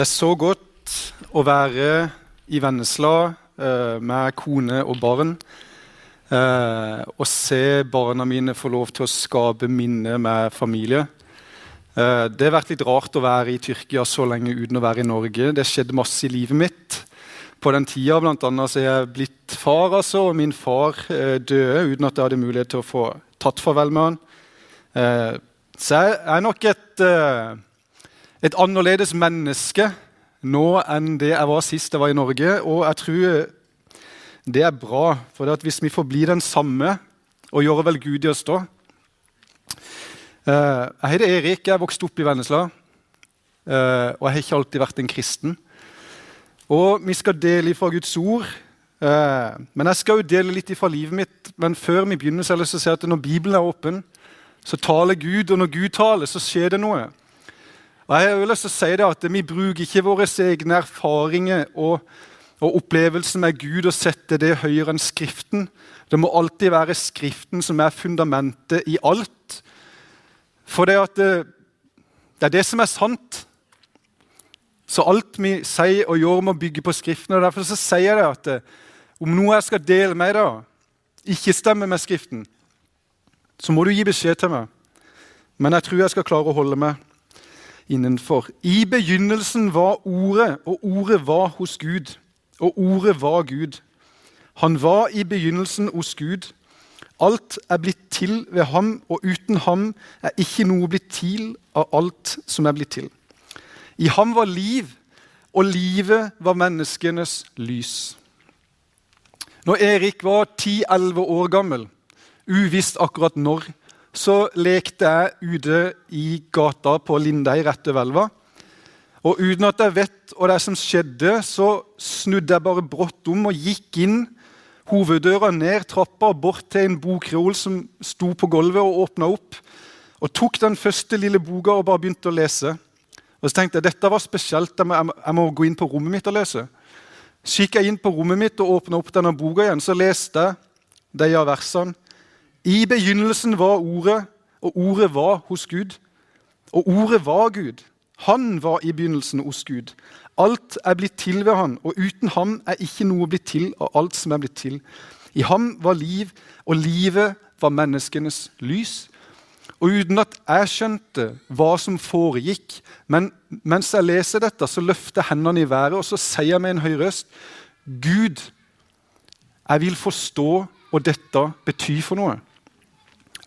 Det er så godt å være i Vennesla eh, med kone og barn. Eh, og se barna mine få lov til å skape minner med familie. Eh, det har vært litt rart å være i Tyrkia så lenge uten å være i Norge. Det skjedde masse i livet mitt. På den tida blant annet, så er jeg blitt far, altså, og min far døde uten at jeg hadde mulighet til å få tatt farvel med han. Så jeg er nok et, et annerledes menneske nå enn det jeg var sist jeg var i Norge. Og jeg tror det er bra, for hvis vi får bli den samme og gjøre vel Gud i oss da Jeg heter Erik, jeg er vokst opp i Vennesla. Og jeg har ikke alltid vært en kristen. Og vi skal dele fra Guds ord. Men jeg skal jo dele litt fra livet mitt. Men før vi begynner, så har jeg at når Bibelen er åpen, så taler Gud, og når Gud taler, så skjer det noe. Og jeg har lyst si det at Vi bruker ikke våre egne erfaringer og, og opplevelser med Gud og setter det høyere enn Skriften. Det må alltid være Skriften som er fundamentet i alt. For det, det, det er det som er sant. Så alt vi sier og gjør, må bygge på Skriften. og Derfor så sier jeg at om noe jeg skal dele med deg, ikke stemmer med Skriften, så må du gi beskjed til meg. Men jeg tror jeg skal klare å holde meg innenfor. I begynnelsen var Ordet, og Ordet var hos Gud. Og Ordet var Gud. Han var i begynnelsen hos Gud. Alt er blitt til ved ham, og uten ham er ikke noe blitt til av alt som er blitt til. I ham var liv, og livet var menneskenes lys. Når Erik var 10-11 år gammel, uvisst akkurat når, så lekte jeg ute i gata på Lindei rett over elva. Og uten at jeg vet hva det er som skjedde, så snudde jeg bare brått om og gikk inn hoveddøra, ned trappa og bort til en bokreol som sto på gulvet, og åpna opp. Og tok den første lille boka og bare begynte å lese. Og så tenkte jeg dette var spesielt, jeg må, jeg må gå inn på rommet mitt og lese. Så gikk jeg inn på rommet mitt og åpna opp denne boka igjen. Så leste jeg de av versene. I begynnelsen var Ordet, og Ordet var hos Gud. Og Ordet var Gud. Han var i begynnelsen hos Gud. Alt er blitt til ved han, og uten ham er ikke noe blitt til av alt som er blitt til. I ham var liv, og livet var menneskenes lys. Og uten at jeg skjønte hva som foregikk, men mens jeg leser dette, så løfter jeg hendene i været og så sier jeg med en høy røst Gud, jeg vil forstå hva dette betyr for noe.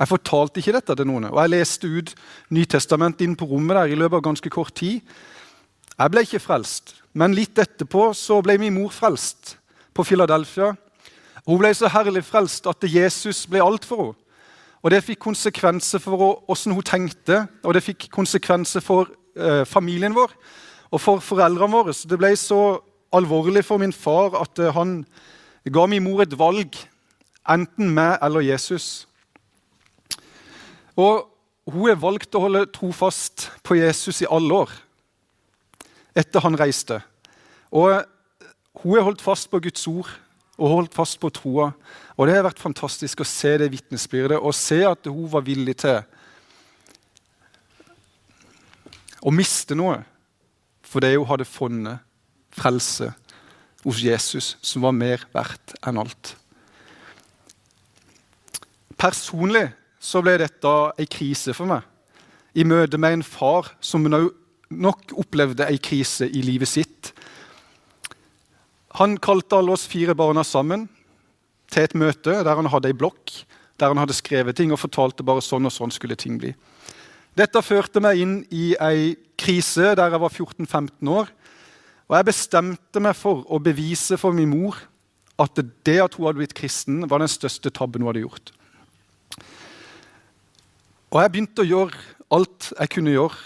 Jeg fortalte ikke dette til noen, og jeg leste ut Nytestamentet inn på rommet der i løpet av ganske kort tid. Jeg ble ikke frelst, men litt etterpå så ble min mor frelst på Philadelphia. Hun ble så herlig frelst at Jesus ble alt for henne. Og Det fikk konsekvenser for hvordan hun tenkte, og det fikk konsekvenser for eh, familien vår og for foreldrene våre. Så det ble så alvorlig for min far at eh, han ga min mor et valg. Enten meg eller Jesus. Og hun har valgt å holde trofast på Jesus i alle år etter han reiste. Og hun har holdt fast på Guds ord og holdt fast på troa. Og Det har vært fantastisk å se det vitnesbyrdet og se at hun var villig til å miste noe fordi hun hadde funnet frelse hos Jesus, som var mer verdt enn alt. Personlig så ble dette ei krise for meg. I møte med en far som nok opplevde ei krise i livet sitt. Han kalte alle oss fire barna sammen til et møte der han hadde ei blokk der han hadde skrevet ting og fortalte bare sånn og sånn skulle ting bli. Dette førte meg inn i ei krise der jeg var 14-15 år. Og jeg bestemte meg for å bevise for min mor at det at hun hadde blitt kristen, var den største tabben hun hadde gjort. Og jeg begynte å gjøre alt jeg kunne gjøre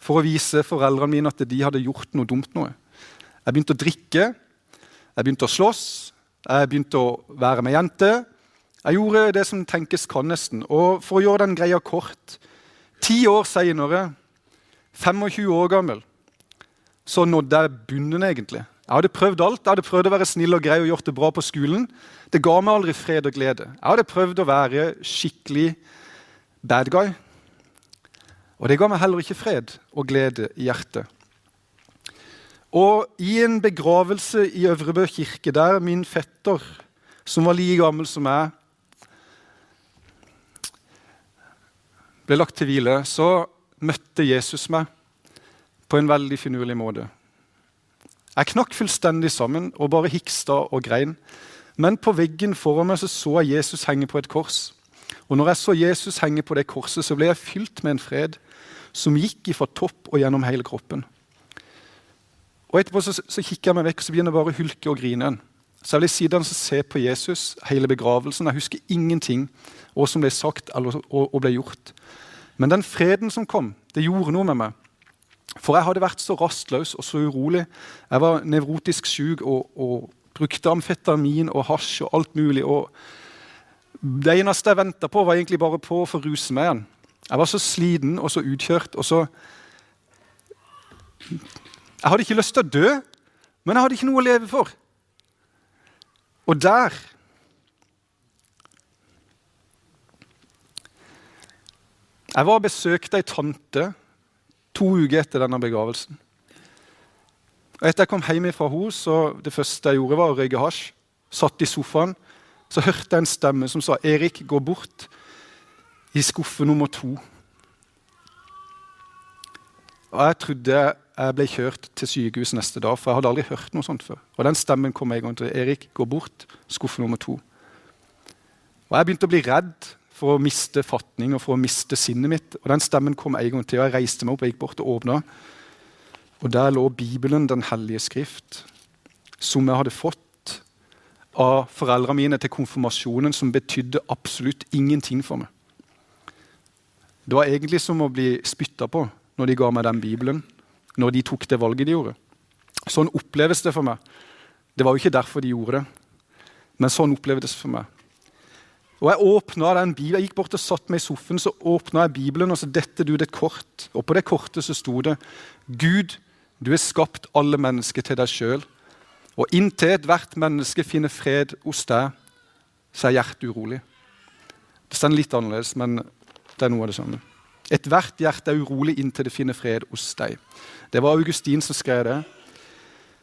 for å vise foreldrene mine at de hadde gjort noe dumt. noe. Jeg begynte å drikke, jeg begynte å slåss, jeg begynte å være med jenter. Jeg gjorde det som tenkes kan, nesten. Og for å gjøre den greia kort Ti år seinere, 25 år gammel, så nådde jeg bunnen, egentlig. Jeg hadde prøvd alt. Jeg hadde prøvd å være snill og grei og gjort det bra på skolen. Det ga meg aldri fred og glede. Jeg hadde prøvd å være skikkelig bad guy. Og det ga meg heller ikke fred og glede i hjertet. Og i en begravelse i Øvrebø kirke, der min fetter, som var like gammel som meg, ble lagt til hvile, så møtte Jesus meg på en veldig finurlig måte. Jeg knakk fullstendig sammen og bare hiksta og grein. Men på veggen foran meg så, så jeg Jesus henge på et kors. Og når jeg så Jesus henge på det korset, så ble jeg fylt med en fred som gikk ifra topp og gjennom hele kroppen. Og Etterpå så, så kikker jeg meg vekk, og så begynner jeg bare å hulke og grine. Så jeg ble sittende og se på Jesus hele begravelsen. Jeg husker ingenting hva som ble sagt eller, og, og ble gjort. Men den freden som kom, det gjorde noe med meg. For jeg hadde vært så rastløs og så urolig. Jeg var nevrotisk syk og, og, brukte amfetamin og hasj og alt mulig. og Det eneste jeg venta på, var egentlig bare på å få ruse meg igjen. Jeg var så sliten og så utkjørt. og så jeg hadde ikke lyst til å dø, men jeg hadde ikke noe å leve for. Og der Jeg var og besøkte ei tante to uker etter denne begravelsen. Og Etter jeg kom hjem fra henne, så det første jeg gjorde, var å røyke hasj. Satt i sofaen. Så hørte jeg en stemme som sa 'Erik, gå bort i skuffe nummer to'. Og Jeg trodde jeg ble kjørt til sykehus neste dag, for jeg hadde aldri hørt noe sånt før. Og den stemmen kom en gang til. Erik, gå bort. Skuffe nummer to. Og Jeg begynte å bli redd for å miste fatning og for å miste sinnet mitt. Og Den stemmen kom en gang til, og jeg reiste meg opp og gikk bort og åpna. Og der lå Bibelen, Den hellige skrift, som jeg hadde fått av foreldrene mine til konfirmasjonen, som betydde absolutt ingenting for meg. Det var egentlig som å bli spytta på når de ga meg den Bibelen når de tok det valget de gjorde. Sånn oppleves det for meg. Det var jo ikke derfor de gjorde det, men sånn opplevdes det for meg. Og Jeg åpnet den Bibelen, jeg gikk bort og satt meg i sofaen, så åpna jeg Bibelen, og så dette du det kort. Og på det kortet så sto det Gud, du har skapt alle mennesker til deg sjøl. Og inntil ethvert menneske finner fred hos deg, så er hjertet urolig. Det står litt annerledes, men det er noe av det samme. Ethvert hjerte er urolig inntil det finner fred hos deg. Det var Augustin som skrev det.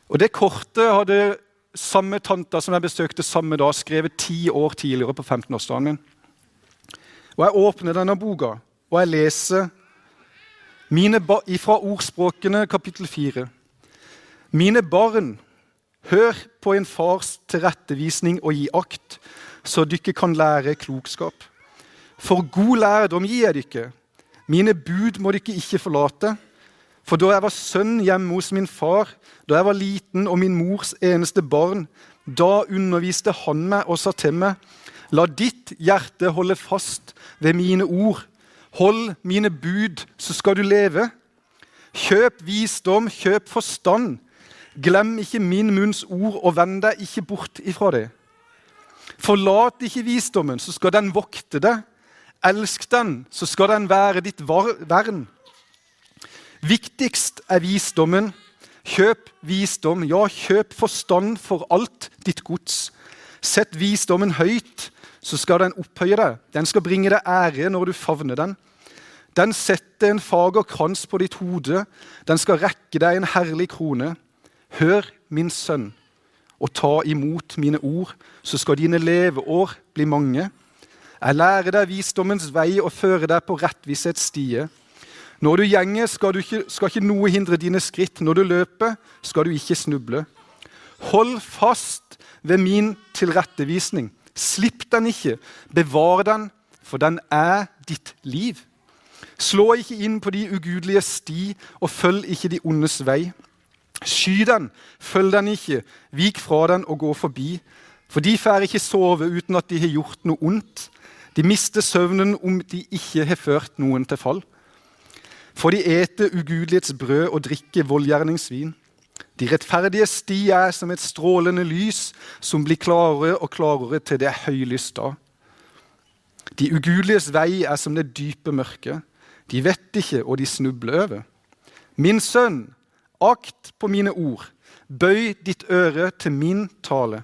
Og Det kortet hadde samme tanta som jeg besøkte samme dag, skrevet ti år tidligere på 15-årsdagen min. Og Jeg åpner denne boka, og jeg leser fra Ordspråkene kapittel 4. Mine barn, hør på en fars tilrettevisning og gi akt, så dere kan lære klokskap. For god lærdom gir jeg dere mine bud må dere ikke forlate. For da jeg var sønn hjemme hos min far, da jeg var liten og min mors eneste barn, da underviste han meg og sa til meg, la ditt hjerte holde fast ved mine ord. Hold mine bud, så skal du leve. Kjøp visdom, kjøp forstand. Glem ikke min munns ord, og vend deg ikke bort ifra det. Forlat ikke visdommen, så skal den vokte deg. Elsk den, så skal den være ditt vern. Viktigst er visdommen. Kjøp visdom, ja, kjøp forstand for alt ditt gods. Sett visdommen høyt, så skal den opphøye deg. Den skal bringe deg ære når du favner den. Den setter en fager krans på ditt hode. Den skal rekke deg en herlig krone. Hør, min sønn, og ta imot mine ord, så skal dine leveår bli mange. Jeg lærer deg visdommens vei og fører deg på rettvisets stie. Når du gjenger, skal, du ikke, skal ikke noe hindre dine skritt. Når du løper, skal du ikke snuble. Hold fast ved min tilrettevisning. Slipp den ikke. Bevar den, for den er ditt liv. Slå ikke inn på de ugudelige sti, og følg ikke de ondes vei. Sky den, følg den ikke, vik fra den og gå forbi. For de får ikke sove uten at de har gjort noe ondt. De mister søvnen om de ikke har ført noen til fall. For de eter ugudelighets brød og drikker voldgjerningsvin. De rettferdige sti er som et strålende lys som blir klarere og klarere til det er høylys da. De ugudeliges vei er som det dype mørket. De vet ikke, og de snubler over. Min sønn, akt på mine ord. Bøy ditt øre til min tale.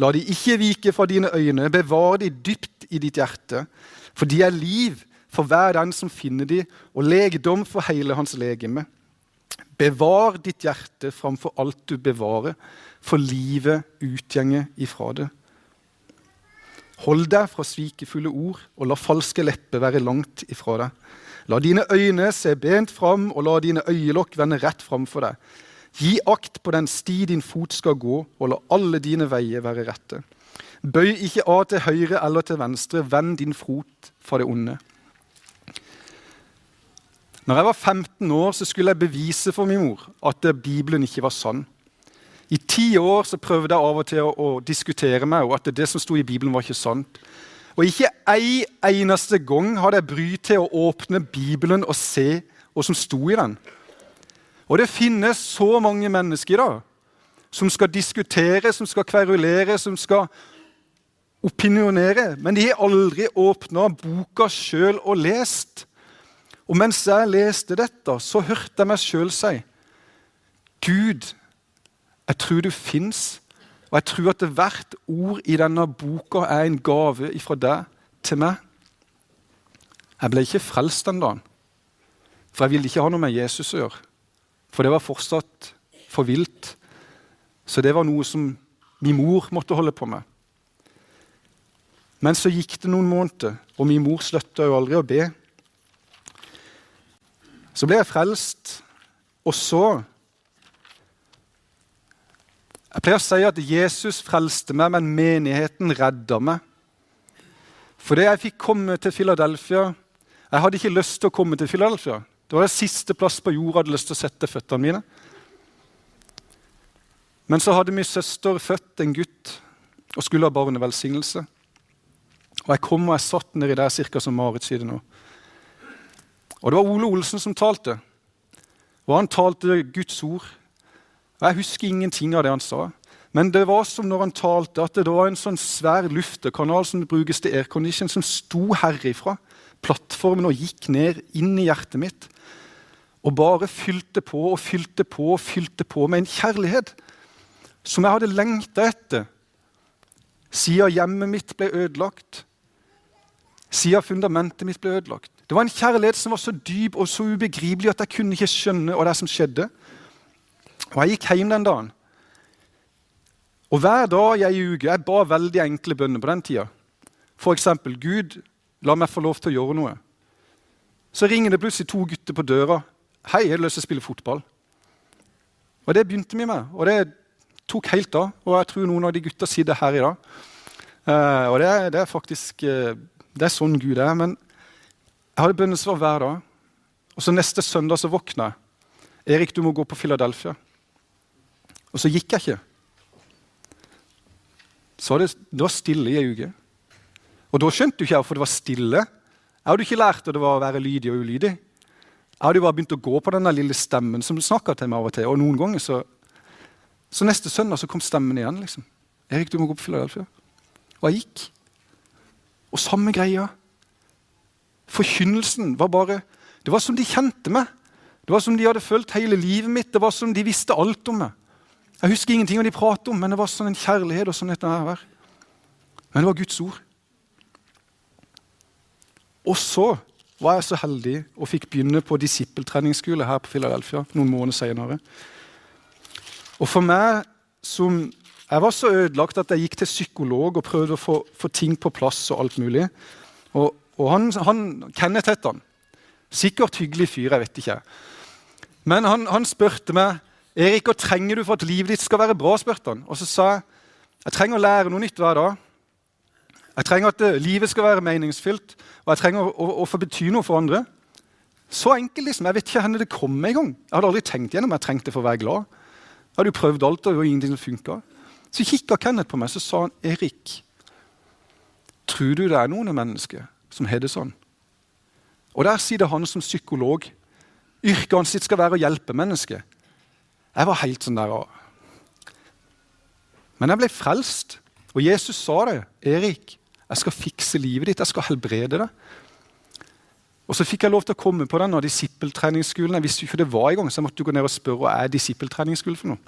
La de ikke vike fra dine øyne, bevar de dypt i ditt hjerte. For de er liv for hver den som finner de, og legedom for hele hans legeme. Bevar ditt hjerte framfor alt du bevarer, for livet utgjenger ifra det. Hold deg fra svikefulle ord, og la falske lepper være langt ifra deg. La dine øyne se bent fram, og la dine øyelokk vende rett framfor deg. Gi akt på den sti din fot skal gå, og la alle dine veier være rette. Bøy ikke av til høyre eller til venstre, vend din fot fra det onde. Når jeg var 15 år, så skulle jeg bevise for min mor at Bibelen ikke var sann. I ti år så prøvde jeg av og til å, å diskutere meg og at det som sto i Bibelen, var ikke sant. Og ikke ei eneste gang hadde jeg bry til å åpne Bibelen og se hva som sto i den. Og det finnes så mange mennesker da, som skal diskutere, som skal kverulere, som skal opinionere. Men de har aldri åpna boka sjøl og lest. Og mens jeg leste dette, så hørte jeg meg sjøl si Gud, jeg tror du fins, og jeg tror at hvert ord i denne boka er en gave fra deg til meg. Jeg ble ikke frelst den dagen, for jeg ville ikke ha noe med Jesus å gjøre. For det var fortsatt for vilt. Så det var noe som min mor måtte holde på med. Men så gikk det noen måneder, og min mor slutta jo aldri å be. Så ble jeg frelst, og så jeg pleier å si at Jesus frelste meg, men menigheten redda meg. Fordi jeg fikk komme til Philadelphia Jeg hadde ikke lyst til å komme til Philadelphia. Det var det siste plass på jorda jeg hadde lyst til å sette føttene mine. Men så hadde min søster født en gutt og skulle ha barnevelsignelse. Og jeg kom og jeg satt nedi der cirka som Marit sier det nå. Og det var Ole Olsen som talte. Og han talte Guds ord. Og Jeg husker ingenting av det han sa. Men det var som når han talte, at det var en sånn svær luftekanal som brukes til aircondition, som sto herifra plattformen og gikk ned inn i hjertet mitt. Og bare fylte på og fylte på og fylte på med en kjærlighet som jeg hadde lengta etter siden hjemmet mitt ble ødelagt, siden fundamentet mitt ble ødelagt. Det var en kjærlighet som var så dyp og så ubegripelig at jeg kunne ikke skjønne hva det som skjedde. Og Jeg gikk hjem den dagen. Og Hver dag jeg ljuger jeg ba veldig enkle bønner på den tida. F.eks.: Gud, la meg få lov til å gjøre noe. Så ringer det plutselig to gutter på døra. 'Hei, jeg har lyst til å spille fotball.' Og Det begynte vi med. Og det tok helt av. Og jeg tror noen av de gutta sitter her i dag. Uh, og det er, det er faktisk uh, det er sånn Gud er. Men jeg hadde bønnesvar hver dag. Og så Neste søndag så våkna jeg. 'Erik, du må gå på Philadelphia.' Og så gikk jeg ikke. Så var det, det var stille i ei uke. Og da skjønte du ikke hvorfor det var stille. Jeg hadde ikke lært det var å være lydig og ulydig. Jeg hadde jo bare begynt å gå på den lille stemmen som snakka til meg av og til. Og noen ganger så, så neste søndag så kom stemmen igjen. liksom. 'Erik, du må gå på Philadelphia.' Og jeg gikk. Og samme greia. Forkynnelsen var bare Det var som de kjente meg. Det var som de hadde følt hele livet mitt. Det var som de visste alt om meg. Jeg husker ingenting av de pratet om, men det var sånn en kjærlighet og sånn et nærvær. Men det var Guds ord. Og så var jeg så heldig og fikk begynne på disippeltreningsskole her på Philadelphia noen måneder senere. Og for meg som Jeg var så ødelagt at jeg gikk til psykolog og prøvde å få, få ting på plass. Og alt mulig. Og, og han, han Kenneth het han. Sikkert hyggelig fyr, jeg vet ikke. Men han, han spurte meg Erik, hva trenger du for at livet ditt skal være bra. spurte han. Og så sa jeg jeg trenger å lære noe nytt hver dag. Jeg trenger at eh, livet skal være meningsfylt, og jeg trenger å, å, få bety noe for andre. Så enkelt, liksom. Jeg vet ikke hvor det kom gang. Jeg hadde aldri tenkt gjennom jeg trengte for å være glad. Jeg hadde jo prøvd alt, og det var ingenting som funka. Så kikka Kenneth på meg så sa han, 'Erik, tror du det er noen mennesker som har det sånn?' Og der sier det han som psykolog. Yrket hans skal være å hjelpe mennesker. Jeg var helt sånn der Men jeg ble frelst, og Jesus sa det. 'Erik, jeg skal fikse livet ditt. Jeg skal helbrede det.' Og Så fikk jeg lov til å komme på denne disippeltreningsskolen. Jeg visste ikke det var i gang, så jeg måtte gå ned og spørre hva er disippeltreningsskole for noe.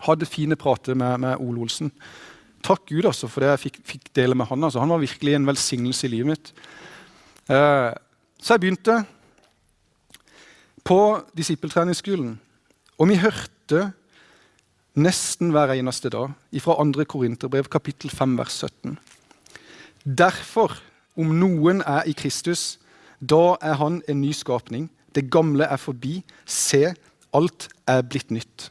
Hadde fine prater med, med Ole Olsen. Takk Gud altså, for det jeg fikk, fikk dele med han. Altså. Han var virkelig en velsignelse i livet mitt. Eh, så jeg begynte på disippeltreningsskolen. Og vi hørte nesten hver eneste dag fra 2. Korinterbrev kapittel 5 vers 17. Derfor, om noen er i Kristus, da er han en ny skapning. Det gamle er forbi. Se, alt er blitt nytt.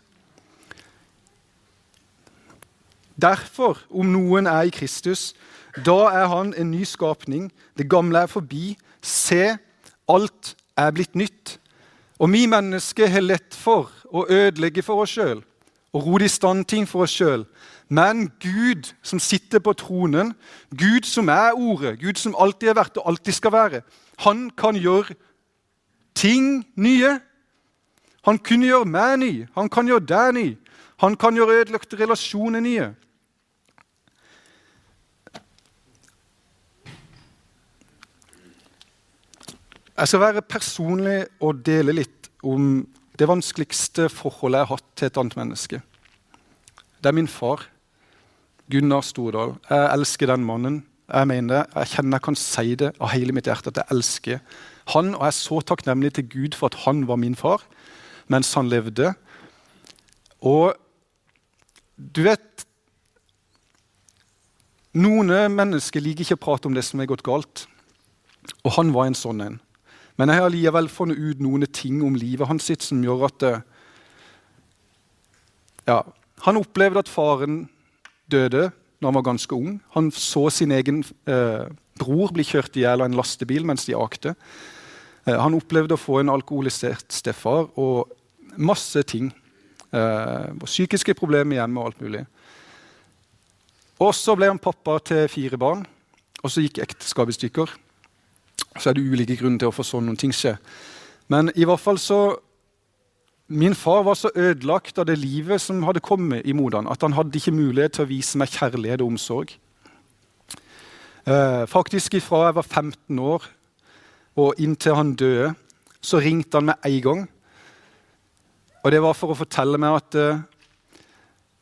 Derfor, om noen er i Kristus, da er han en ny skapning. Det gamle er forbi. Se, alt er blitt nytt. Og vi mennesker har lett for å ødelegge for oss sjøl og rote i stand ting for oss sjøl. Men Gud som sitter på tronen, Gud som er Ordet, Gud som alltid har vært og alltid skal være, han kan gjøre ting nye. Han kunne gjøre meg ny, han kan gjøre deg ny. Han kan gjøre ødelagte relasjoner nye. Jeg skal være personlig og dele litt om det vanskeligste forholdet jeg har hatt til et annet menneske. Det er min far, Gunnar Stordal. Jeg elsker den mannen. Jeg mener, jeg kjenner jeg kan si det av hele mitt hjerte at jeg elsker han. Og jeg er så takknemlig til Gud for at han var min far mens han levde. Og du vet Noen mennesker liker ikke å prate om det som er gått galt. Og han var en sånn en. Men jeg har likevel funnet ut noen ting om livet hans sitt som gjør at det... ja, Han opplevde at faren døde når han var ganske ung. Han så sin egen eh, bror bli kjørt i hjel av en lastebil mens de akte. Eh, han opplevde å få en alkoholisert stefar og masse ting. Eh, psykiske problemer hjemme og alt mulig. Og så ble han pappa til fire barn, og så gikk ekteskapet i stykker. Så er det ulike grunner til hvorfor sånne ting skjer. Men i hvert fall så Min far var så ødelagt av det livet som hadde kommet imot han, at han hadde ikke mulighet til å vise meg kjærlighet og omsorg. Eh, faktisk ifra jeg var 15 år og inntil han døde, så ringte han meg én gang. Og det var for å fortelle meg at eh,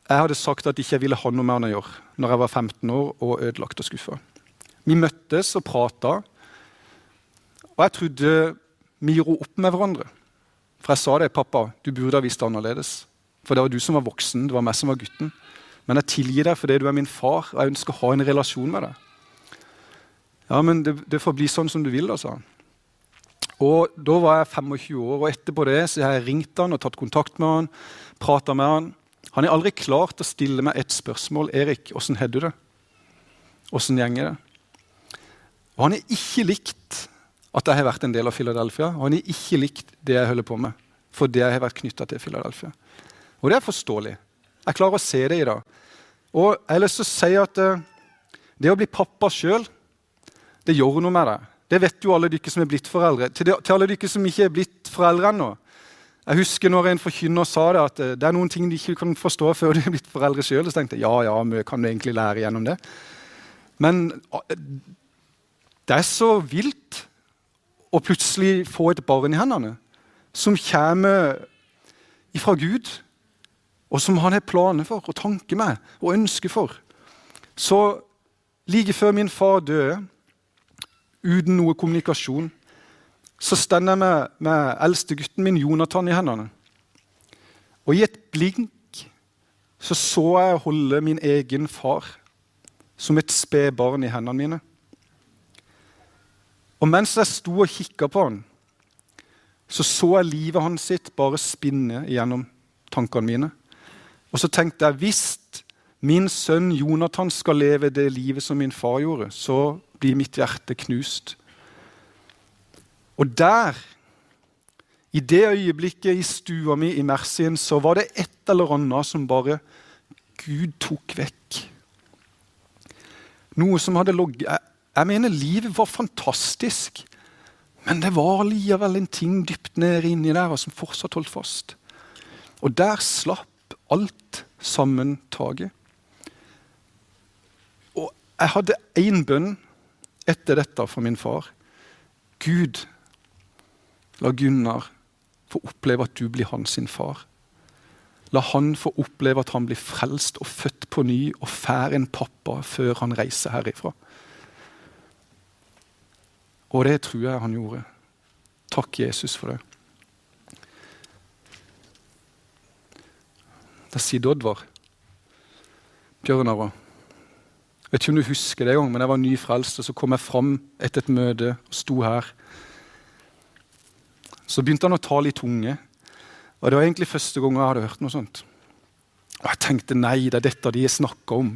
jeg hadde sagt at jeg ikke ville ha noe med han å gjøre når jeg var 15 år og ødelagt og skuffa. Vi møttes og prata, og jeg trodde vi gjorde opp med hverandre. For jeg sa det, pappa, du burde ha visst det annerledes. For det var du som var voksen, det var meg som var gutten. Men jeg tilgir deg fordi du er min far, og jeg ønsker å ha en relasjon med deg. Ja, men det, det får bli sånn som du vil, da, sa han. Og Da var jeg 25 år, og etterpå det så har jeg ringt han og tatt kontakt med han, prata med han. Han har aldri klart å stille meg et spørsmål. 'Erik, åssen har du det? Åssen gjenger det?' Og han har ikke likt at jeg har vært en del av Philadelphia, og han har ikke likt det jeg holder på med. Fordi jeg har vært knytta til Philadelphia. Og det er forståelig. Jeg klarer å se det i dag. Og jeg har lyst til å si at uh, det å bli pappa sjøl, det gjør noe med deg. Det vet jo alle dere som er blitt foreldre. Til, de, til alle dere som ikke er blitt foreldre ennå. Jeg husker når en forkynner sa det, at uh, det er noen ting de ikke kan forstå før de er blitt foreldre sjøl. Så tenkte jeg ja, ja, vi kan jo egentlig lære gjennom det. Men uh, det er så vilt og plutselig få et barn i hendene som kommer ifra Gud, og som han har planer for og tanker med og ønsker for. Så like før min far døde, uten noe kommunikasjon, så står jeg med, med eldstegutten min Jonathan i hendene. Og i et blink så så jeg holde min egen far som et spedbarn i hendene mine. Og mens jeg sto og kikka på han, så så jeg livet hans sitt bare spinne gjennom tankene mine. Og så tenkte jeg hvis min sønn Jonathan skal leve det livet som min far gjorde, så blir mitt hjerte knust. Og der, i det øyeblikket i stua mi i Mersien, så var det et eller annet som bare Gud tok vekk. Noe som hadde ligget jeg mener livet var fantastisk, men det var likevel en ting dypt nede inni der som fortsatt holdt fast. Og der slapp alt sammen taket. Og jeg hadde én bønn etter dette fra min far. Gud, la Gunnar få oppleve at du blir hans sin far. La han få oppleve at han blir frelst og født på ny og får en pappa før han reiser herifra. Og det tror jeg han gjorde. Takk, Jesus, for det. Der sitter Oddvar. Bjørnar òg. Vet ikke om du husker det, gang, men jeg var nyfrelst, og så kom jeg fram etter et møte og sto her. Så begynte han å tale i tunge. Og Det var egentlig første gang jeg hadde hørt noe sånt. Og jeg tenkte nei, det er dette de snakker om.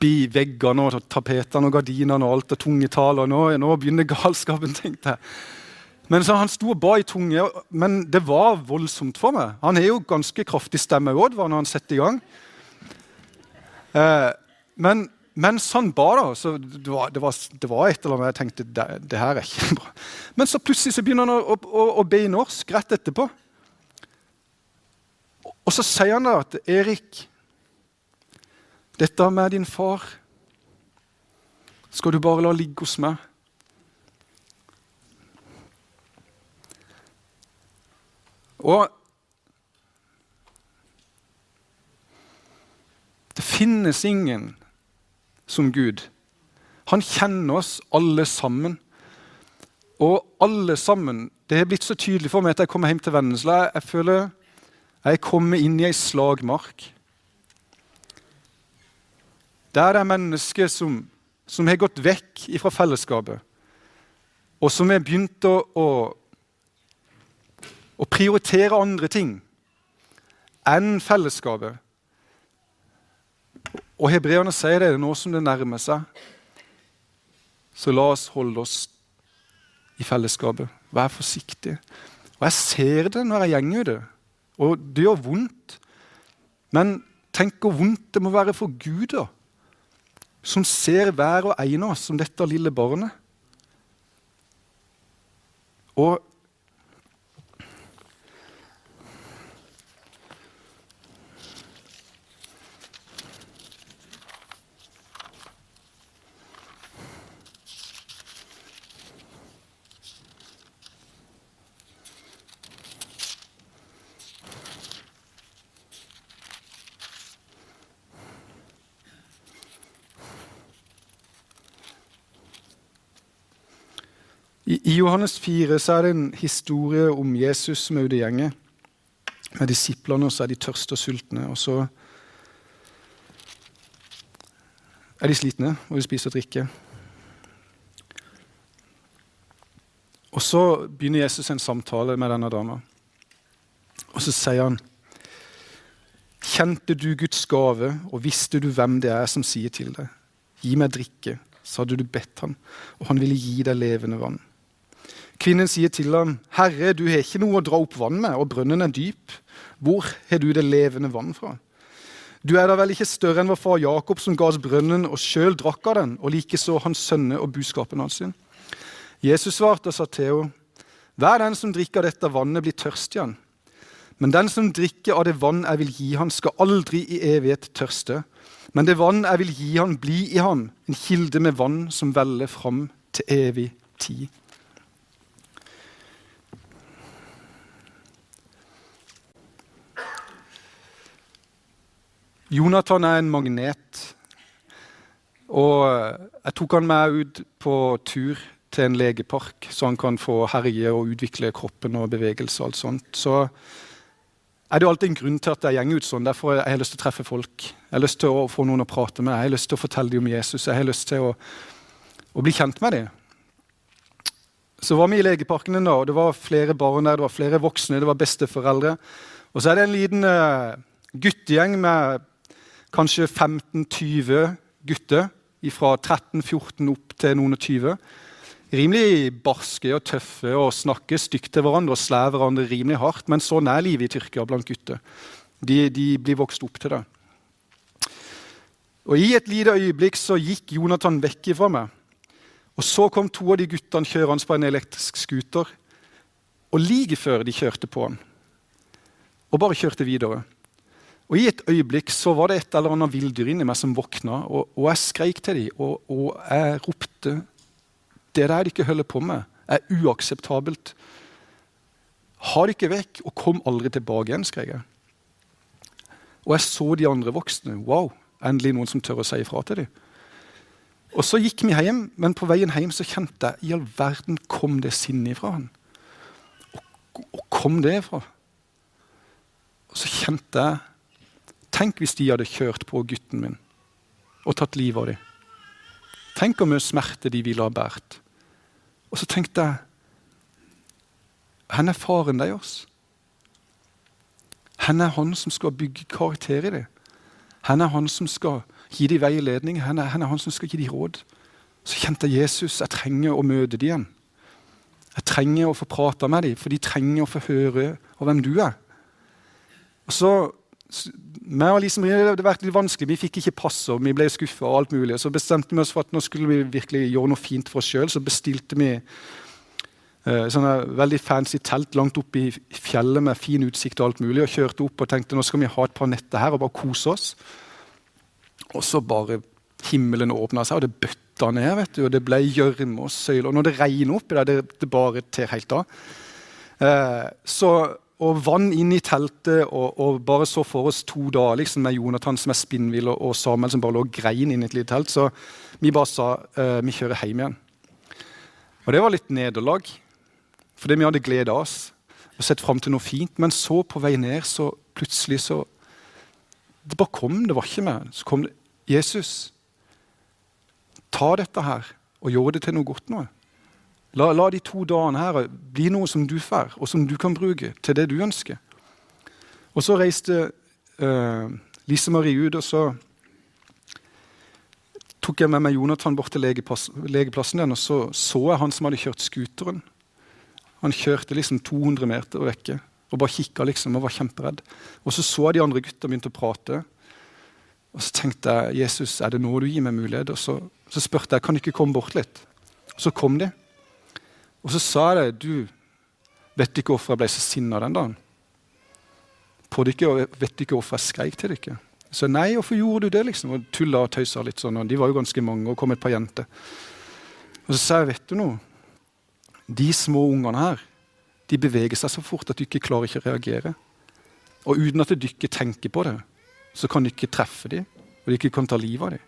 Oppi veggene og tapetene og gardinene og alt det tunge talet. Nå, nå begynner galskapen, tenkte jeg. Men så Han sto og ba i tunge, men det var voldsomt for meg. Han har jo ganske kraftig stemme òg når han setter i gang. Eh, men mens han ba, da, så det var, det var, det var et eller annet jeg tenkte det, det, her er ikke bra. Men så plutselig så begynner han å, å, å be i norsk rett etterpå. Og så sier han da at Erik, dette med din far skal du bare la ligge hos meg. Og det finnes ingen som Gud. Han kjenner oss alle sammen. Og alle sammen Det er blitt så tydelig for meg at jeg kommer hjem til Vennesla. Jeg føler jeg kommer inn i ei slagmark. Der er mennesker som, som har gått vekk fra fellesskapet, og som har begynt å, å, å prioritere andre ting enn fellesskapet. Og hebreerne sier det nå som det nærmer seg. Så la oss holde oss i fellesskapet. Vær forsiktig. Og jeg ser det når jeg går ute. Og det gjør vondt. Men tenk hvor vondt det må være for Gud, da, som ser hver og en av oss som dette lille barnet. Og I, Johannes 4 så er det en historie om Jesus som er ute i gjengen med disiplene, og så er de tørste og sultne. Og så er de slitne, og de spiser og drikker. Og så begynner Jesus en samtale med denne dama. Og så sier han Kjente du Guds gave, og visste du hvem det er som sier til deg, gi meg drikke, så hadde du bedt han, og han ville gi deg levende vann. Kvinnen sier til ham, 'Herre, du har ikke noe å dra opp vann med, og brønnen er dyp. Hvor har du det levende vann fra?' Du er da vel ikke større enn vår far Jakob, som ga oss brønnen og sjøl drakk av den, og likeså hans sønner og buskapen hans. sin. Jesus svarte og sa til henne, Hver den som drikker dette vannet, blir tørst igjen. Men den som drikker av det vann jeg vil gi han, skal aldri i evighet tørste. Men det vann jeg vil gi han, blir i ham, en kilde med vann som veller fram til evig tid. Jonathan er en magnet. Og jeg tok han med ut på tur til en legepark, så han kan få herje og utvikle kroppen og bevegelse. og alt sånt. Så er det alltid en grunn til at jeg går ut sånn. Derfor har jeg lyst til å treffe folk. Jeg har lyst til å få noen å prate med. Jeg har lyst til å fortelle dem om Jesus. Jeg har lyst til å, å bli kjent med dem. Så var vi i legeparken en dag, og det var flere barn der, det var flere voksne, det var besteforeldre. Og så er det en liten uh, guttegjeng med kanskje 15-20 gutter fra 13-14 opp til noen og 20. Rimelig barske og tøffe og snakker stygt til hverandre og slår hverandre rimelig hardt. Men sånn er livet i Tyrkia blant gutter. De, de blir vokst opp til det. Og I et lite øyeblikk så gikk Jonathan vekk ifra meg. Og Så kom to av de guttene kjørende på en elektrisk scooter. Og like før de kjørte på han, og bare kjørte videre. Og I et øyeblikk så var det et eller annet villdyr inni meg som våkna, og, og jeg skreik til dem, og, og, jeg ropte Det der de ikke holder på med, er uakseptabelt. Ha det ikke vekk, og kom aldri tilbake igjen, skrek jeg. Og jeg så de andre voksne. Wow, endelig noen som tør å si ifra til dem. Og Så gikk vi hjem, men på veien hjem så kjente jeg i all verden kom det sinnet ifra han. Og, og kom det ifra? Og så kjente jeg Tenk hvis de hadde kjørt på gutten min og tatt livet av dem. Tenk hvor mye smerte de ville ha båret. Og så tenkte jeg Hvor er faren deres? Hvor er han som skal bygge karakter i dem? Hvor er han som skal gi dem veiledning? Hvor er han som skal gi dem råd? Så kjente jeg Jesus. Jeg trenger å møte dem igjen. Jeg trenger å få prate med dem, for de trenger å få høre hvem du er. Og så meg liksom, Det hadde vært litt vanskelig. Vi fikk ikke pass, og vi ble skuffa. Og alt mulig. Så bestemte vi oss for at nå skulle vi virkelig gjøre noe fint for oss sjøl. Så bestilte vi eh, sånne veldig fancy telt langt oppe i fjellet med fin utsikt. Og alt mulig, og kjørte opp og tenkte nå skal vi ha et par netter her og bare kose oss. Og så bare himmelen åpna seg, og det bøtta ned. vet du, og Det ble gjørme og søyler. Og når det regner oppi der, det, det bare ter helt av. Eh, så og vann inn i teltet og, og, bare så for oss to dager liksom, med Jonathan som er spinnvill, og, og, Samuel som bare lå og grein inn i et lite telt. Så vi bare sa uh, vi kjører hjem igjen. Og det var litt nederlag, fordi vi hadde gleda oss og sett fram til noe fint. Men så, på vei ned, så plutselig så Det bare kom, det var ikke meg. Så kom det Jesus, ta dette her og gjør det til noe godt nå. La, la, de to dagene her bli noe som du får, og som du kan bruke til det du ønsker. Og så reiste uh, Lise Marie ut, og så tok jeg med meg Jonathan bort til legeplass, legeplassen den, og så så jeg han som hadde kjørt scooteren. Han kjørte liksom 200 meter vekke og bare kikka liksom, og var kjemperedd. Og så så jeg de andre gutta begynte å prate. Og så tenkte jeg Jesus, er det nå du gir meg mulighet? Og så, så spurte jeg kan du ikke komme bort litt. Og Så kom de. Og så sa jeg det. Du vet ikke hvorfor jeg ble så sinna den dagen. På dere, og vet ikke hvorfor jeg skreik til dere. Så nei, hvorfor gjorde du det? liksom? Og tulla og tøysa litt sånn. og De var jo ganske mange, og kom et par jenter. Og så sa jeg, vet du noe? De små ungene her de beveger seg så fort at du ikke klarer ikke å reagere. Og uten at du ikke tenker på det, så kan du ikke treffe dem, og du ikke kan ta livet av dem.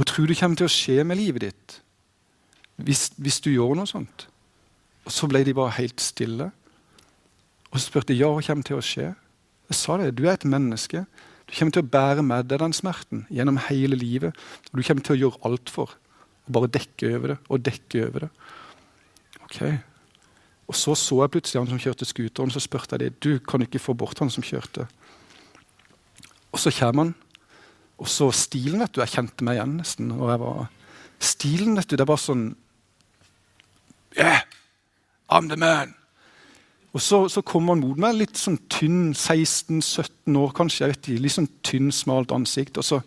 Og tror du kommer til å skje med livet ditt hvis, hvis, du gjør noe sånt. Og så ble de bare helt stille. Og så spurte jeg ja, hva kommer til å skje. Jeg sa det, du er et menneske. Du kommer til å bære med deg den smerten gjennom hele livet. Og du kommer til å gjøre alt for å bare dekke over det og dekke over det. Ok. Og så så jeg plutselig han som kjørte scooteren, så spurte jeg det, du kan ikke få bort han som kjørte. Og så kommer han. Og så stilen, vet du. Jeg kjente meg igjen nesten. og jeg var Stilen vet du, det er bare sånn Yeah, I'm the man. Og så, så kom han mot meg, litt sånn tynn, 16-17 år kanskje. jeg vet ikke, Litt sånn tynn, smalt ansikt. Og så,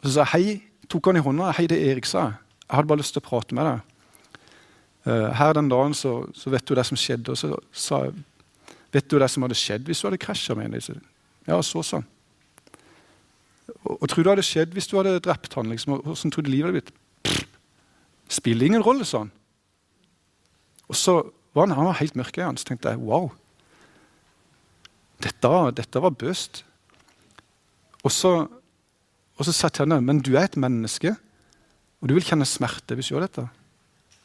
og så sa hei, tok han i hånda. 'Hei, det er Erik', sa jeg. 'Jeg hadde bare lyst til å prate med deg.' Uh, her den dagen så, så, vet du det som skjedde. Og så sa jeg 'Vet du det som hadde skjedd hvis du hadde krasja med henne?' Ja, så sa han. Og, og tror du det hadde skjedd hvis du hadde drept han? Liksom, Hvordan tror du livet hadde blitt? Spiller ingen rolle, han. Og så var han, han var helt mørk i øynene. Så tenkte jeg wow. Dette, dette var bøst. Og så, og så sa henne men du er et menneske, og du vil kjenne smerte hvis du gjør dette.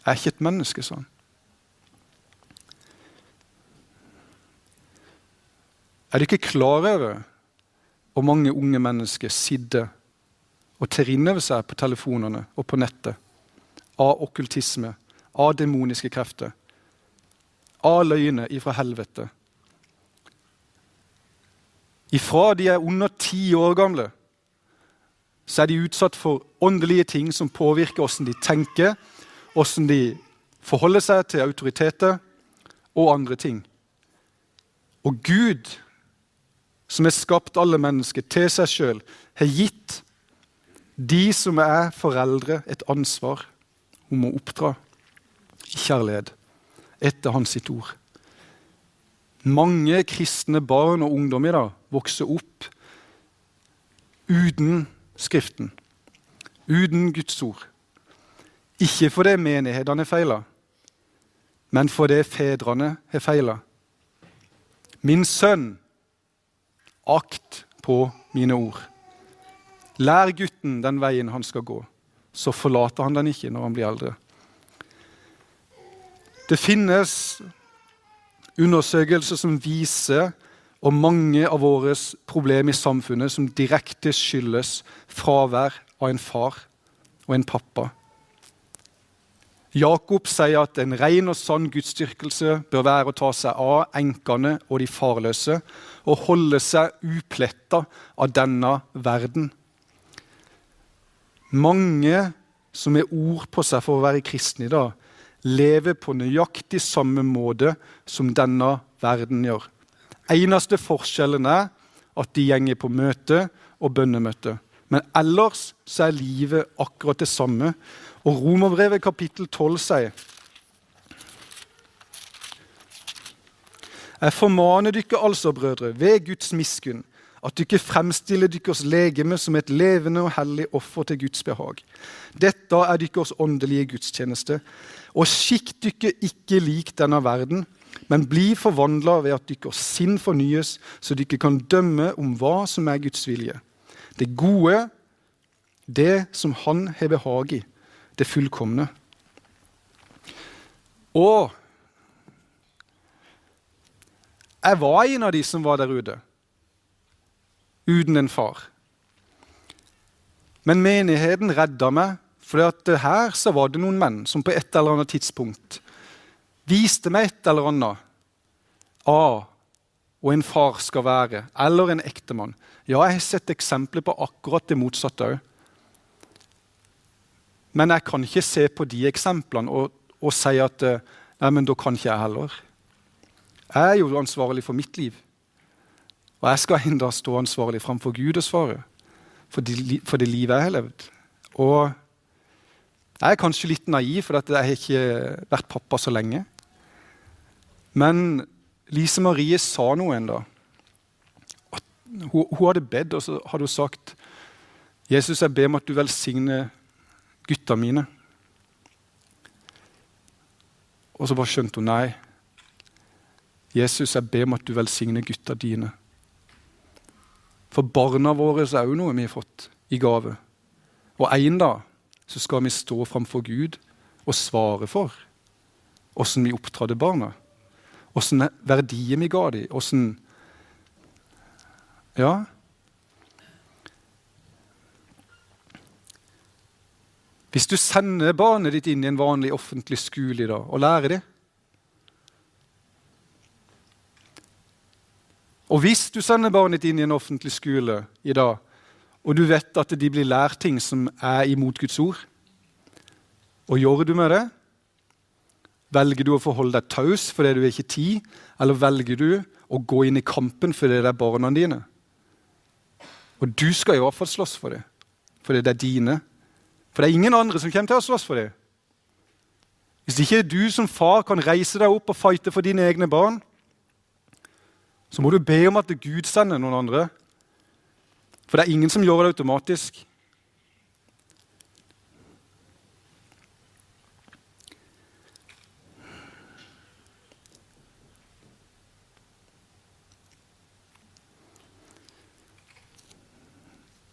Jeg er ikke et menneske, sa han. Er du ikke klar over hvor mange unge mennesker sitter og tar inn over seg på telefonene og på nettet av okkultisme, av demoniske krefter, av løgner ifra helvete. Ifra de er under ti år gamle, så er de utsatt for åndelige ting som påvirker hvordan de tenker, hvordan de forholder seg til autoriteter og andre ting. Og Gud, som har skapt alle mennesker til seg sjøl, har gitt de som er foreldre, et ansvar om å oppdra i kjærlighet etter hans sitt ord. Mange kristne barn og ungdom i dag vokser opp uten Skriften, uten Guds ord. Ikke fordi menighetene har feila, men fordi fedrene har feila. Min sønn, akt på mine ord. Lær gutten den veien han skal gå så forlater han den ikke når han blir eldre. Det finnes undersøkelser som viser og mange av våre problemer i samfunnet som direkte skyldes fravær av en far og en pappa. Jakob sier at en ren og sann gudsdyrkelse bør være å ta seg av enkene og de farløse og holde seg upletta av denne verden. Mange som har ord på seg for å være kristne i dag, lever på nøyaktig samme måte som denne verden gjør. Eneste forskjellen er at de gjenger på møte og bønnemøte. Men ellers så er livet akkurat det samme. Og Romerbrevet kapittel 12 sier Jeg formaner dere altså, brødre, ved Guds miskunn, at dere fremstiller deres legeme som et levende og hellig offer til Guds behag. Dette er deres åndelige gudstjeneste. Og skikk dere ikke lik denne verden, men bli forvandla ved at deres sinn fornyes, så dere kan dømme om hva som er Guds vilje. Det gode, det som Han har behag i, det fullkomne. Og jeg var en av de som var der ute, uten en far. Men menigheten redda meg, for her så var det noen menn som på et eller annet tidspunkt viste meg et eller annet av og en far skal være, eller en ektemann. Ja, jeg har sett eksempler på akkurat det motsatte òg. Men jeg kan ikke se på de eksemplene og, og si at nei, men da kan ikke jeg heller. Jeg er jo ansvarlig for mitt liv. Og jeg skal enda stå ansvarlig framfor Gud og svare for, de, for det livet jeg har levd. Og jeg er kanskje litt naiv, for jeg har ikke vært pappa så lenge. Men Lise Marie sa noe en dag. Hun, hun, hadde bedt, og så hadde hun sagt Jesus, jeg ber om at du velsigner gutta mine. Og så bare skjønte hun nei. Jesus, jeg ber om at du velsigner gutta dine. For barna våre er òg noe vi har fått i gave. Og en dag så skal vi stå framfor Gud og svare for åssen vi opptrådte barna. Åssen verdier vi ga dem. Åssen Ja. Hvis du sender barnet ditt inn i en vanlig offentlig skole i dag og lærer det Og hvis du sender barnet ditt inn i en offentlig skole i dag, og du vet at de blir lært ting som er imot Guds ord, og gjør du med det, Velger du å forholde deg taus fordi du er ikke tid, eller velger du å gå inn i kampen fordi det er barna dine? Og du skal i hvert fall slåss for det, fordi det er dine. For det er ingen andre som kommer til å slåss for det. Hvis ikke du som far kan reise deg opp og fighte for dine egne barn, så må du be om at Gud sender noen andre. For det er ingen som gjør det automatisk.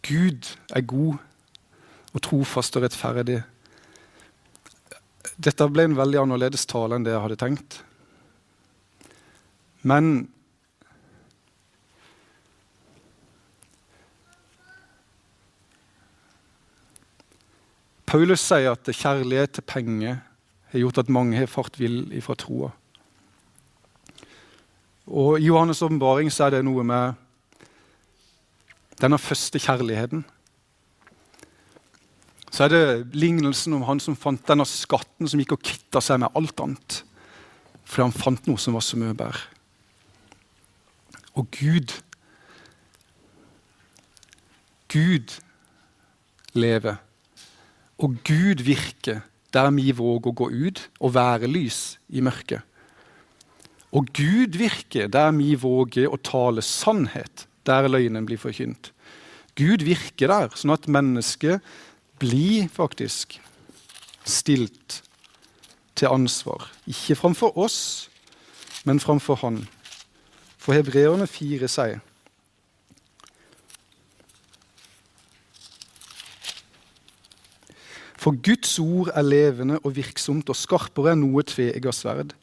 Gud er god og trofast og rettferdig. Dette ble en veldig annerledes tale enn det jeg hadde tenkt. Men Paulus sier at kjærlighet til penger har gjort at mange har fart vill ifra troa. Og I Johannes' åpenbaring er det noe med denne første kjærligheten. Så er det lignelsen om han som fant denne skatten som gikk og kitta seg med alt annet. Fordi han fant noe som var så mye bedre. Og Gud Gud lever. Og Gud virker der vi våger å gå ut og være lys i mørket. Og Gud virker der vi våger å tale sannhet der løgnen blir forkynt. Gud virker der, sånn at mennesket blir faktisk stilt til ansvar. Ikke framfor oss, men framfor Han. For hebreerne fire sier For Guds ord er levende og virksomt og skarpere enn noe tveegget sverd.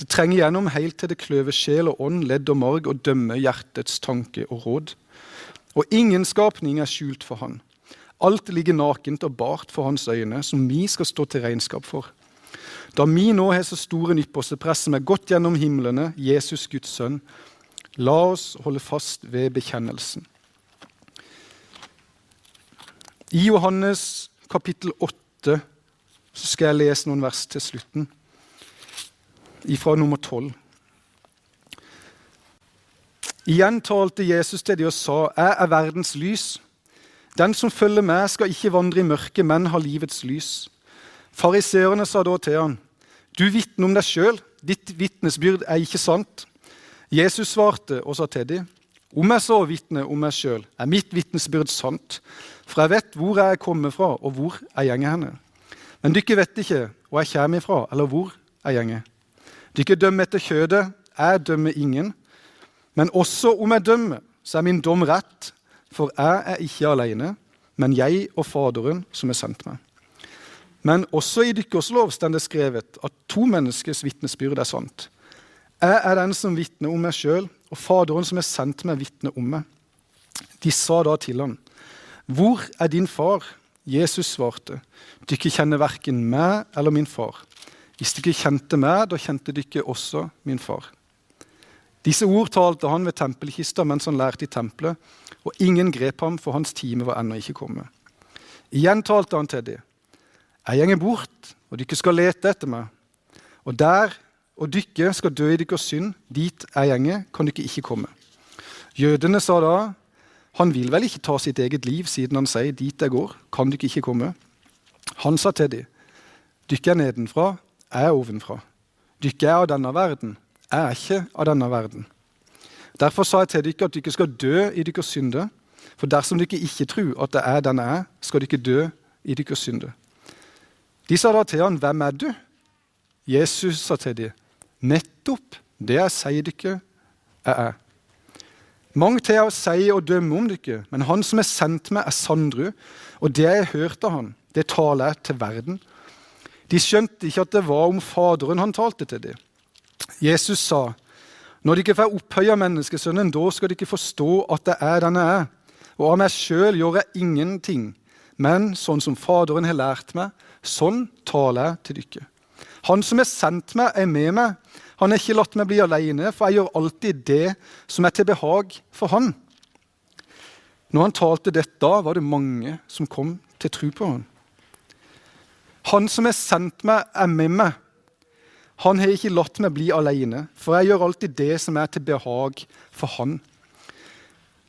Det trenger gjennom helt til det kløver sjel og ånd, ledd og marg, og dømmer hjertets tanke og råd. Og ingen skapning er skjult for han. Alt ligger nakent og bart for hans øyne, som vi skal stå til regnskap for. Da vi nå har så store nyttpåsepress som er gått gjennom himlene, Jesus Guds sønn, la oss holde fast ved bekjennelsen. I Johannes kapittel 8 så skal jeg lese noen vers til slutten, ifra nummer 12. Igjen talte Jesus til dem og sa, 'Jeg er verdens lys.' 'Den som følger meg, skal ikke vandre i mørket, men ha livets lys.' Fariseerne sa da til han, 'Du vitner om deg sjøl. Ditt vitnesbyrd er ikke sant.' Jesus svarte og sa til dem, 'Om jeg så vitner om meg sjøl, er mitt vitnesbyrd sant.' 'For jeg vet hvor jeg kommer fra, og hvor jeg gjenger henne.' 'Men dere vet ikke hvor jeg kommer ifra, eller hvor jeg gjenger.' 'Dere dømmer etter kjødet. Jeg dømmer ingen.' Men også om jeg dømmer, så er min dom rett, for jeg er ikke alene, men jeg og Faderen som har sendt meg. Men også i deres lov står det skrevet at to menneskers vitnesbyrd er sant. Jeg er den som vitner om meg sjøl, og Faderen som har sendt meg, vitner om meg. De sa da til ham, Hvor er din far? Jesus svarte, Dere kjenner verken meg eller min far. Hvis dere kjente meg, da kjente dere også min far. Disse ord talte han ved tempelkista mens han lærte i tempelet, og ingen grep ham, for hans time var ennå ikke kommet. Igjen talte han til dem. Jeg gjenger bort, og dere skal lete etter meg. Og der og dere skal dø i deres synd, dit jeg gjenger, kan dere ikke komme. Jødene sa da, han vil vel ikke ta sitt eget liv, siden han sier, dit jeg går, kan dere ikke komme. Han sa til dem, dere er nedenfra, jeg er ovenfra. Dere er av denne verden, jeg er ikke av denne verden. Derfor sa jeg til dere at dere skal dø i deres synder. For dersom dere ikke tror at det er den jeg er, skal dere dø i deres synder. De sa da til han, 'Hvem er du?' Jesus sa til dem, 'Nettopp det jeg sier dere, er jeg. Mange til å si og dømme om dere, men han som er sendt meg, er sandru, og det jeg har hørt av han, det taler jeg til verden. De skjønte ikke at det var om Faderen han talte til dem. Jesus sa, 'Når dere får opphøya menneskesønnen, da skal dere forstå at det er den jeg er.' 'Og av meg sjøl gjør jeg ingenting, men sånn som Faderen har lært meg, sånn taler jeg til dere.' Han som har sendt meg, er med meg. Han har ikke latt meg bli alene, for jeg gjør alltid det som er til behag for han. Når han talte dette, da var det mange som kom til tro på han. Han som har sendt meg, er med meg. Han har ikke latt meg bli alene, for jeg gjør alltid det som er til behag for han.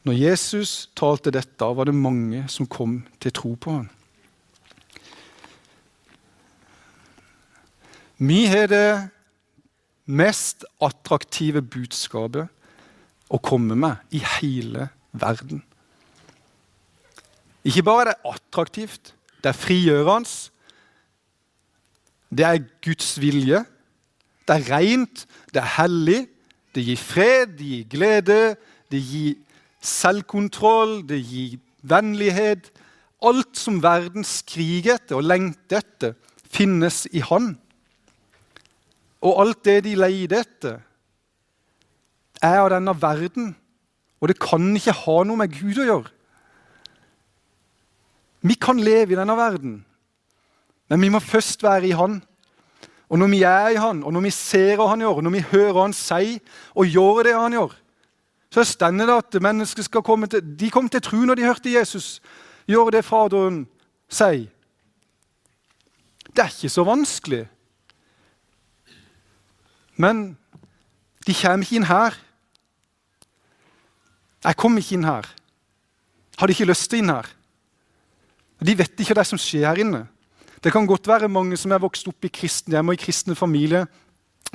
Når Jesus talte dette, var det mange som kom til tro på han. Vi har det mest attraktive budskapet å komme med i hele verden. Ikke bare er det attraktivt, det er frigjørende. Det er Guds vilje. Det er rent, det er hellig, det gir fred, det gir glede, det gir selvkontroll, det gir vennlighet. Alt som verden skriker etter og lengter etter, finnes i Han. Og alt det de leter etter, er av denne verden, og det kan ikke ha noe med Gud å gjøre. Vi kan leve i denne verden, men vi må først være i Han. Og når vi er i Han, og når vi ser hva Han gjør, og når vi hører Han si og gjør det Han gjør, så stender det at mennesker skal komme til De kom til tro når de hørte Jesus gjøre det Faderen sier. Det er ikke så vanskelig. Men de kommer ikke inn her. Jeg kommer ikke inn her. Hadde ikke lyst til inn her. De vet ikke hva som skjer her inne. Det kan godt være mange som er vokst opp i kristne hjem og i kristne familier.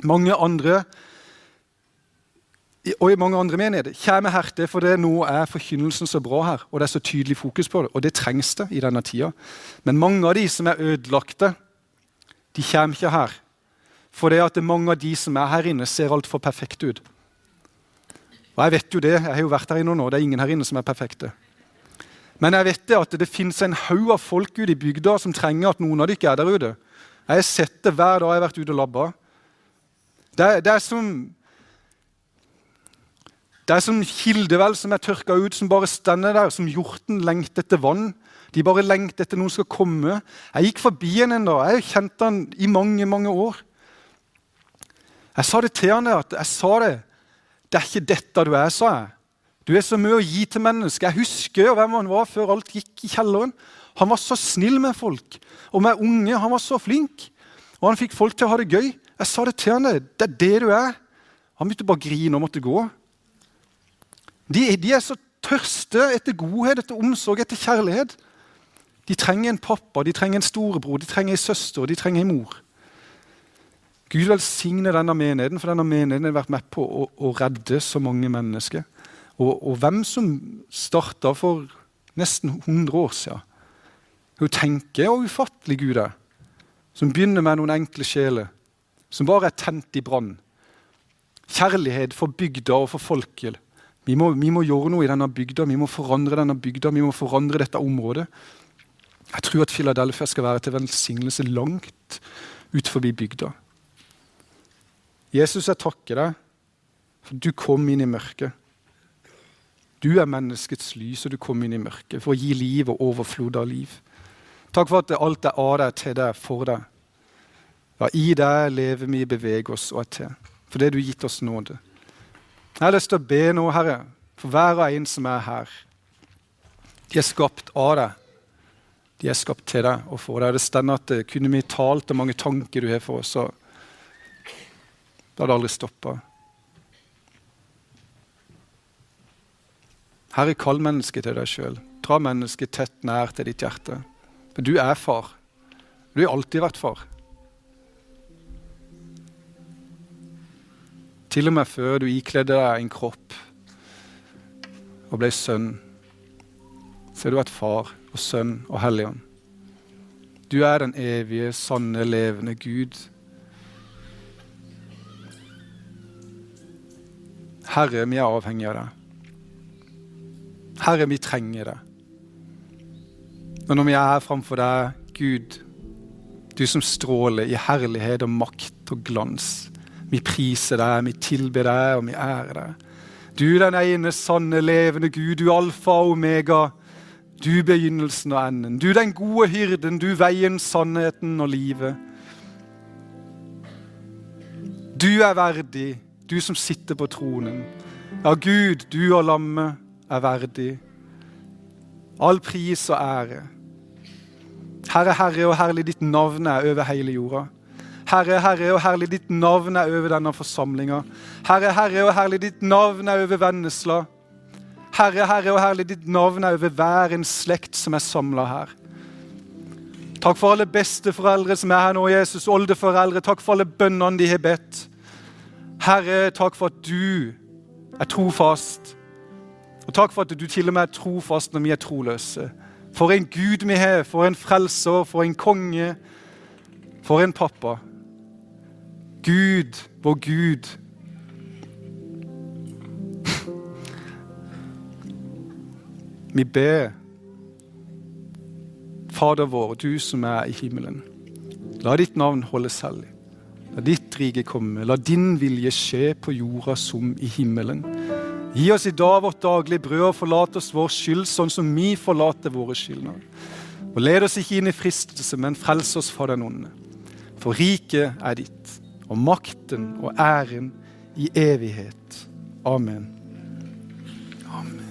Mange andre og i mange andre menigheter kommer her til for nå er forkynnelsen så bra her, og det er så tydelig fokus på det. Og det trengs det i denne tida. Men mange av de som er ødelagte, de kommer ikke her. For det at mange av de som er her inne, ser altfor perfekte ut. Og jeg vet jo det, jeg har jo vært her inne nå, det er ingen her inne som er perfekte. Men jeg vet det at det finnes en haug av folk ute i bygda som trenger at noen av dere er der ute. Jeg har sett det hver dag jeg har vært ute og labba. Det, det er som det er som kildevel som er tørka ut, som bare stender der, som hjorten lengter etter vann. De bare lengter etter noen skal komme. Jeg gikk forbi en en dag. Jeg har kjent han i mange mange år. Jeg sa det til han at jeg sa det. Det er ikke dette du er, sa jeg. Du er så mye å gi til mennesker. Jeg husker hvem han var før alt gikk i kjelleren. Han var så snill med folk. Og med unge. Han var så flink. Og han fikk folk til å ha det gøy. Jeg sa det til han, det er det du er. Han begynte bare å grine og måtte gå. De, de, er så tørste etter godhet, etter omsorg, etter kjærlighet. De trenger en pappa, de trenger en storebror, de trenger en søster, de trenger en mor. Gud velsigne denne menigheten, for denne menigheten har vært med på å, å redde så mange mennesker. Og, og hvem som starta for nesten 100 år siden. Hun tenker hvor ufattelig Gud er. Som begynner med noen enkle sjeler. Som bare er tent i brann. Kjærlighet for bygda og for folket. Vi må, vi må, gjøre noe i denne bygda, vi må forandre denne bygda, vi må forandre dette området. Jeg tror at Philadelphia skal være til velsignelse langt ut forbi bygda. Jesus, jeg takker deg for du kom inn i mørket. Du er menneskets lys, og du kom inn i mørket for å gi liv og overflod av liv. Takk for at alt er av deg, til deg, for deg. Ja, I deg lever vi, beveger oss og er til. For det du har gitt oss nåde. Jeg har lyst til å be nå, Herre, for hver og en som er her. De er skapt av deg. De er skapt til deg og for deg. Det stender at eh, kunne vi talt om mange tanker du har for oss, så det hadde aldri stoppa. Herre, kall mennesket til deg sjøl. Dra mennesket tett nær til ditt hjerte. For du er far. Du har alltid vært far. Til og med før du ikledde deg en kropp og ble sønn, så har du vært far og sønn og Helligånd. Du er den evige, sanne, levende Gud. Herre, vi er avhengig av deg. Herre, vi trenger deg. Og når vi er her framfor deg, Gud, du som stråler i herlighet og makt og glans, vi priser deg, vi tilber deg, og vi ærer deg. Du den ene sanne, levende Gud, du alfa og omega. Du begynnelsen og enden. Du den gode hyrden, du veien, sannheten og livet. Du er verdig, du som sitter på tronen. Ja, Gud, du og lammet er verdig. All pris og ære. Herre, Herre og herlig ditt navn er over hele jorda. Herre, Herre og herlig, ditt navn er over denne forsamlinga. Herre, Herre og herlig, ditt navn er over Vennesla. Herre, Herre og herlig, ditt navn er over hver en slekt som er samla her. Takk for alle besteforeldre som er her nå, Jesus. Oldeforeldre. Takk for alle bønnene de har bedt. Herre, takk for at du er trofast. Og takk for at du til og med er trofast når vi er troløse. For en Gud vi har, for en frelser, for en konge, for en pappa. Gud, vår Gud. Vi ber, Fader vår, du som er i himmelen. La ditt navn holdes hellig. La ditt rike komme. La din vilje skje på jorda som i himmelen. Gi oss i dag vårt daglige brød, og forlat oss vår skyld, sånn som vi forlater våre skyldnere. Og led oss ikke inn i fristelse, men frels oss fra den onde. For riket er ditt og makten og æren i evighet. Amen. Amen.